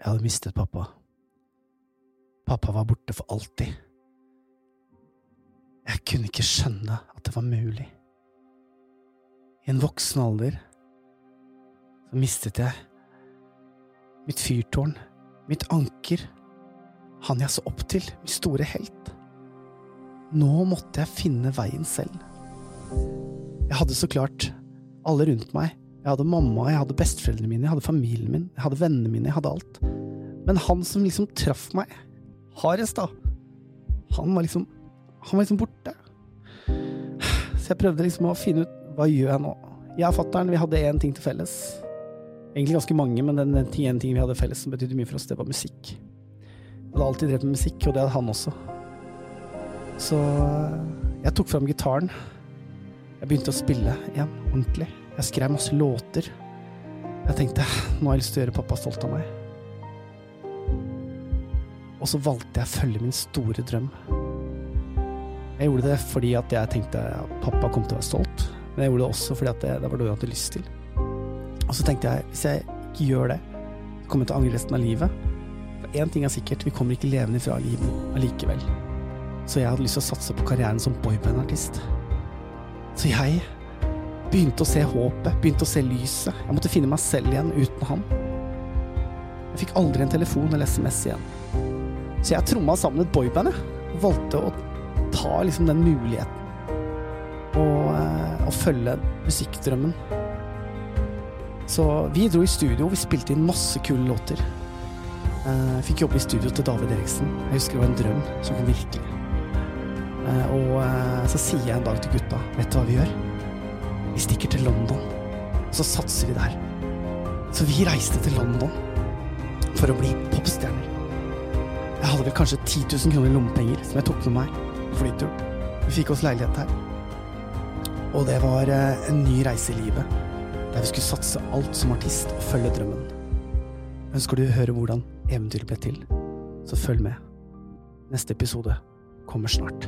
Jeg hadde mistet pappa. Pappa var borte for alltid. Jeg kunne ikke skjønne at det var mulig. I en voksen alder så mistet jeg mitt fyrtårn, mitt anker, han jeg så opp til, min store helt. Nå måtte jeg finne veien selv. Jeg hadde så klart alle rundt meg. Jeg hadde mamma, jeg hadde besteforeldrene mine, jeg hadde familien min, jeg hadde vennene mine, jeg hadde alt. Men han som liksom traff meg hardest, da, han var liksom Han var liksom borte. Så jeg prøvde liksom å finne ut hva gjør jeg nå. Jeg og fatter'n, vi hadde én ting til felles. Egentlig ganske mange, men den ene ting vi hadde felles som betydde mye for oss, det var musikk. Jeg hadde alltid drevet med musikk, og det hadde han også. Så jeg tok fram gitaren. Jeg begynte å spille igjen, ordentlig. Jeg skrev masse låter. Jeg tenkte nå har jeg lyst til å gjøre pappa stolt av meg. Og så valgte jeg å følge min store drøm. Jeg gjorde det fordi at jeg tenkte at pappa kom til å være stolt, men jeg gjorde det også fordi at det, det var det jeg hadde lyst til. Og så tenkte jeg hvis jeg ikke gjør det, så kommer jeg til å angre resten av livet. For én ting er sikkert, vi kommer ikke levende fra livet allikevel. Så jeg hadde lyst til å satse på karrieren som boybandartist. Så jeg begynte å se håpet, begynte å se lyset. Jeg måtte finne meg selv igjen uten han. Jeg fikk aldri en telefon eller SMS igjen. Så jeg tromma sammen et boyband, jeg. Valgte å ta liksom den muligheten. Og, eh, og følge musikkdrømmen. Så vi dro i studio, vi spilte inn masse kule låter. Eh, Jeg fikk jobbe i studio til David Eriksen. Jeg husker det var en drøm som kom virkelig. Eh, Og eh, så sier jeg en dag til gutta, vet du hva vi gjør? Vi stikker til London, og så satser vi der. Så vi reiste til London for å bli popstjerner. Jeg hadde vel kanskje 10 000 kroner i lommepenger som jeg tok med meg på flyturen. Vi fikk oss leilighet her. Og det var eh, en ny reise i livet, der vi skulle satse alt som artist og følge drømmen. Ønsker du å høre hvordan eventyret ble til, så følg med. Neste episode kommer snart.